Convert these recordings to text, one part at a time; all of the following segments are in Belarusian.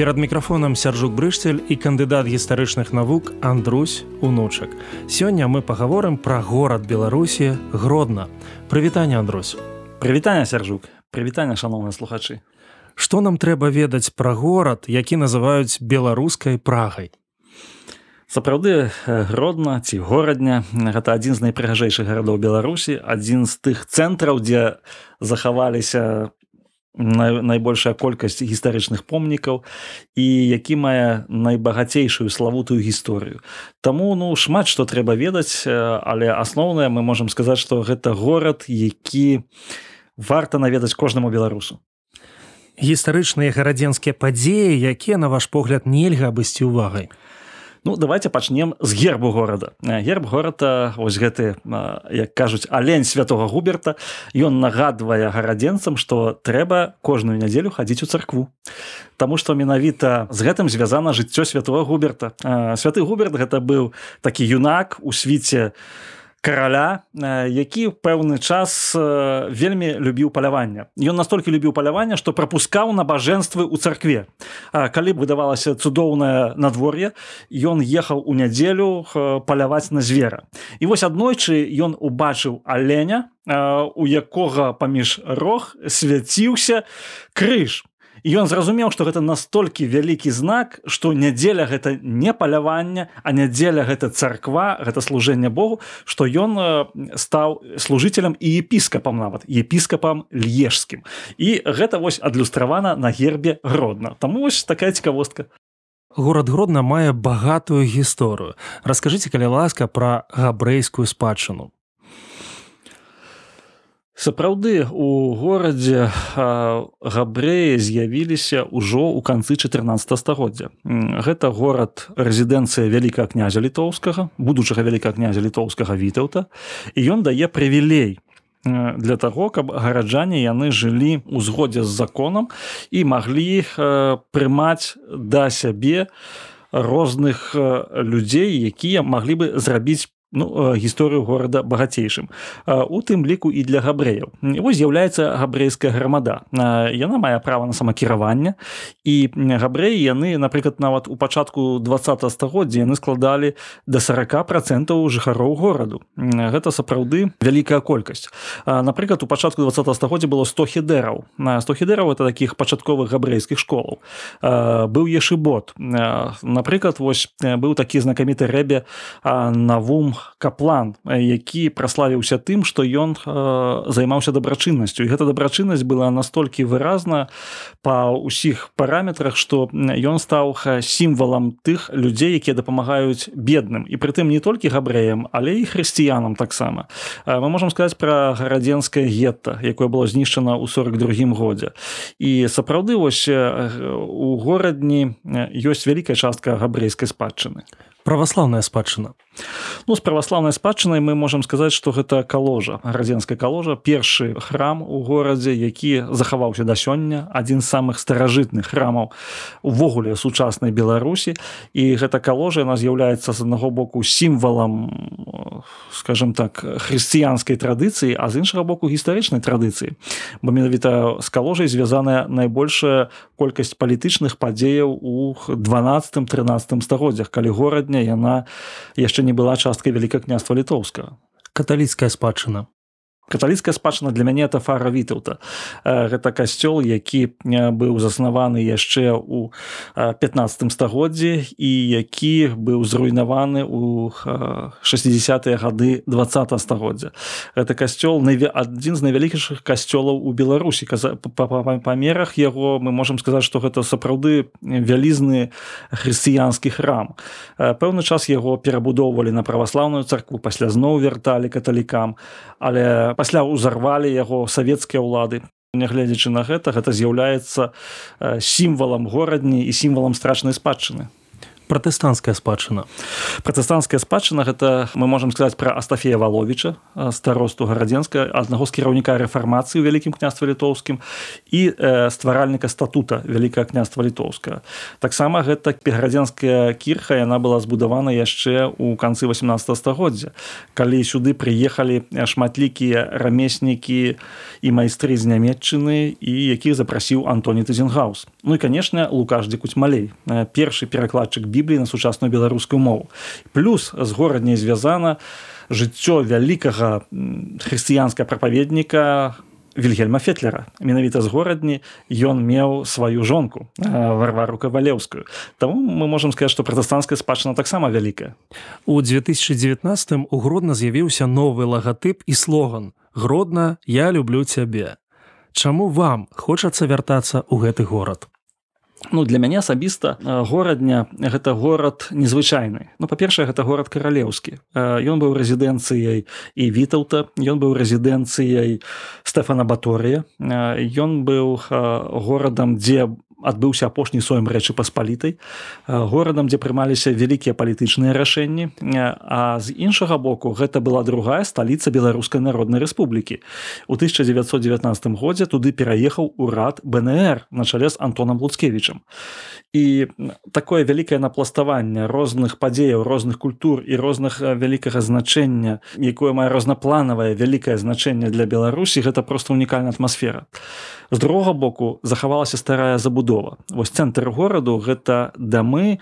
перад мікрафонам сяржук брышцель і кандыдат гістарычных навук Андрусь унучак. Сёння мы пагаворым пра горад беларусі гродна. Прывітанне Андрусь. Прывітанне сяржук прывітанне шаноўныя слухачы. Што нам трэба ведаць пра горад які называюць беларускай прагай? Сапраўды гродна ці горадня гэта адзін з найпрыгажэйшых гарадоў беларусі адзін з тых цэнтраў дзе захаваліся найбольшая колькасць гістарычных помнікаў і які мае найбагацейшую славутую гісторыю. Таму ну шмат што трэба ведаць, але асноўнае мы можам сказаць, што гэта горад, які варта наведаць кожнаму беларусу. Гістарычныя гарадзенскія падзеі, якія на ваш погляд нельга абысці ўвагай. Ну давайте пачнем з гербу горада. Герб горада ось гэты як кажуць алень святого губерта. Ён нагадвае гарадзенцам што трэба кожную нядзелю хадзіць у царкву. Таму што менавіта з гэтым звязана жыццё святого губерта. Святы губерт гэта быў такі юнак у свіце у караля які пэўны час вельмі любіў палявання ён настолькі любіў палявання што прапускаў набажэнствы ў царкве. Калі б выдавалася цудоўнае надвор'е ён ехаў у нядзелю паляваць на звера. І вось аднойчы ён убачыў аленя у якога паміж рог свяціўся крыж ён зразумеў што гэта настолькі вялікі знак што нядзеля гэта не паляванне а нядзеля гэта царква гэта служэнне Богу што ён стаў служителям і епіскапам нават епіскапам лежскім і гэта вось адлюстравана на гербе гродна. Там вось такая цікавостка. Город гродна мае багатую гісторыю. Расскажыце калі ласка пра габрэйскую спадчыну сапраўды у горадзе габрэі з'явіліся ўжо ў канцы 14 стагоддзя. Гэта горад рэзідэнцыя вялікага князя літоўскага будучага вялікага князя літоўскага вітаўта. І ён дае прывілей для таго каб гараджане яны жылі ў згодзе з законам і маглі прымаць да сябе розных людзей якія маглі бы зрабіць ну, гісторыю горада багацейшым. У тым ліку і для габрэяў. Вось з'яўляецца габрэйская грамада. Яна мае права на самакіраванне. І габрэі яны напрыклад нават у пачатку два стагоддзя яны складалі до 40 процентаў жыхароў гораду. Гэта сапраўды вялікая колькасць. Напрыклад у пачатку два стагоддзя было 100 хедераў на 100 хедераў это таких пачатковых габрэйскіх школаў. Быў ешыбот напрыклад вось быў такі знакаміты рэбе навум каплан які праславіўся тым што ён займаўся дабрачыннасцю. І гэта дабрачыннасць была настолькі выразна па ўсіх параметрах што ён стаў сімвалам тых людзей якія дапамагаюць бедным. І прытым не толькі габрэям але і хрысціянам таксама. Мы можемм сказаць пра гарадзенскае гетта якое было знішчана ў 42 годзе. І сапраўды вось у горадні ёсць вялікая частка габрэйскай спадчыны. Праваслаўная спадчына ну з праваслаўнай спадчынай мы можемм сказаць што гэта каложа градзенская каложа першы храм у горадзе які захаваўся да сёння адзін з самых старажытных храмаў увогуле сучаснай беларусі. І гэта каложа яна з'яўляецца з аднаго боку сімвалам скажем так хрысціянскай традыцыі а з іншага боку гістарычнай традыцыі. Бо менавіта з каложай звязаная найбольшая колькасць палітычных падзеяў у 12 13 стагоддзях калі горадня яна яшчэ не не была часткай вяліка княства літоўска каталіцкая спадчына каталіцкая спадчына для мяне это фара вітаўта. Гэта касцёл які быў заснаваны яшчэ у 15 стагоддзі і які быў зруйнаваны у 60 гады 20 стагоддзя. Это касцёл адзін з найвялікішых касцёлаў у беларусі. Памерах яго мы можемм сказаць што гэта сапраўды вялізны хрысціянскі храм. Пэўны час яго перабудоўвалі на праваслаўную царкву пасля зноў вярталі каталікам. Але пасля ўзарвалі яго савецкія ўлады. Нягледзячы на гэта гэта з'яўляецца сімвалам горадні і сімвалам страчнай спадчыны пратэстанцкая спадчына. Пратэстанцкая спадчына гэта мы можемм сказаць пра астафея валовіча старосту гарадзенска аднаго з кіраўніка рэфармацыі вялікім княства літоўскім і э, стваральніка статута вялікае княства літоўска таксама гэта гарадзенская кірха яна была збудавана яшчэ ў канцы 18 стагоддзя. Калі сюды прыехалі шматлікія рамеснікі і майстры з нямметчыны і якіх запрасіў антоні тазенгаус ну і канешне лукаш дзекуць малей першы перакладчык бібліі на сучасную беларускую мову. Плюс з горадняй звязана жыццё вялікага хрысціянска прапаведніка вільгельма фетлера. Менавіта з горадні ён меў сваю жонку варвару кавалеўскую. Таму мы можемм сказаць што пратэстанцкая спадчына таксама вялікая. У 2019 у гродна з'явіўся новы лагатып і слоган гродна я люблю цябе Чаму вам хочацца вяртацца ў гэты горад Ну для мяне асабіста горадня гэта горад незвычайны. Ну па-першае гэта горад каралеўскі. Ён быў рэзідэнцыяй і вітаўта ён быў рэзідэнцыяй стэфана баторыя. Ён быў горадам дзе адбыўся апошні соем рэчы паспалітай горадам дзе прымаліся вялікія палітычныя рашэнні. А з іншага боку гэта была другая сталіца беларускай народнай рэспублікі. У 1919 годзе туды пераехаў урад бнр на чале з антоном луцкевічам. І такое вялікае напластаванне розных падзеяў розных культур і розных вялікага значэння якое мае рознапланавае вялікае значэнне для беларусі гэта просто унікальная атмасфера. З другога боку захавалася старая забудова вось цэнтр гораду гэта дамы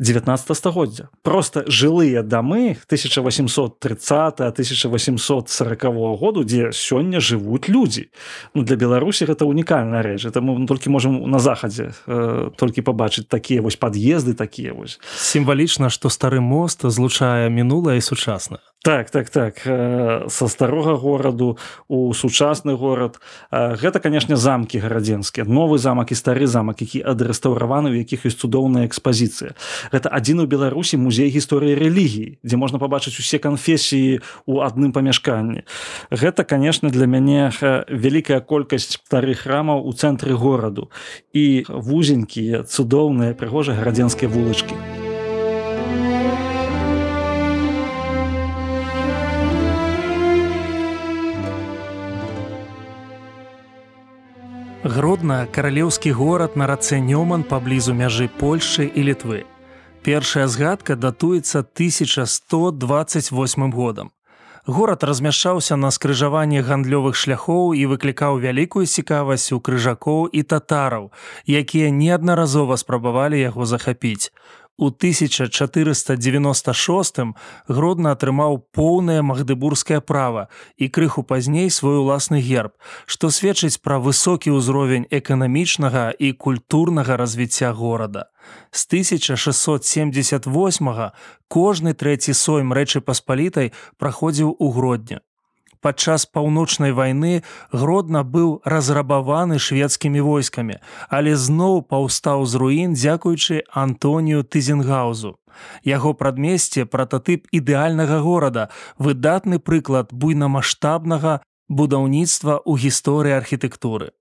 19 стагоддзя. Просто жылыя дамы 1830 1840 году дзе сёння жывуць людзі. Ну, для беларусі гэта унікальная рэч. Это мы толькі можемм на захадзе э, толькі пабачыць такія вось пад'езды такія вось. Сімвалічна што стары мост злучае мінулае і сучаснае так так так. Со старога гораду у сучасны горад гэта канешне замкі гарадзенскія новы замак і стары замак які адрэстаўраваны у якіх ёсць цудоўная экспазіцыя гэта адзін у беларусі музей гісторыі рэлігіі дзе можна пабачыць усе канфесіі у адным памяшканні гэта конечно для мяне вялікая колькасць старых храмаў у цэнтры гораду і вузенькія цудоўныя прыгожыя гарадзенскія вулачкі у Гродна каралеўскі горад на рацэ Нёман паблізу мяжы Польшчы і літвы. Першая згадка датуецца 1128 годам. Горад размяшчаўся на скрыжаванні гандлёвых шляхоў і выклікаў вялікую цікавасць у крыжакоў і татараў, якія неаднаразова спрабавалі яго захапіць. У 1496 гродна атрымаў поўнае магдыбургскае права і крыху пазней свой уласны герб, што сведчыць пра высокі ўзровень эканамічнага і культурнага развіцця горада. З 1678 кожны трэці сойм рэчы паспалітай праходзіў у гродня падчас паўночнай вайны гродна быў разрабаваны шведскімі войскамі, але зноў паўстаў з руін дзякуючы Антонію Тызенгаузу. Яго прадмесце прататып ідэальнага горада, выдатны прыклад буйнамаштабнага будаўніцтва ў гісторыі архітэктуры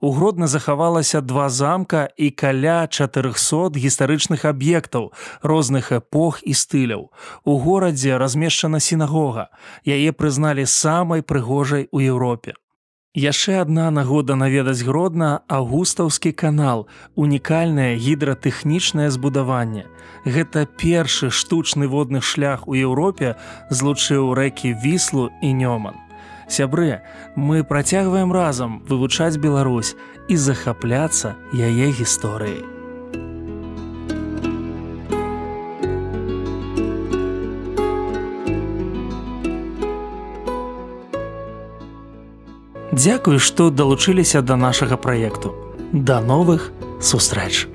у гродна захавалася два замка і каля 400 гістарычных аб'ектаў розных эпох і стыляў. У горадзе размешчана сінагога. Яе прызналі самай прыгожай у Еўропе. Яшчэ адна нагода наведаць гродна августаўскі канал, унікальнае гідратэхнічнае збудаванне. Гэта першы штучны водны шлях у Еўропе злучыў рэкі віслу і нёман сябры мы працягваем разам вывучаць Беларусь і захапляцца яе гісторыяй Дзякуй што далучыліся да нашага праекту. Да новых сустрэч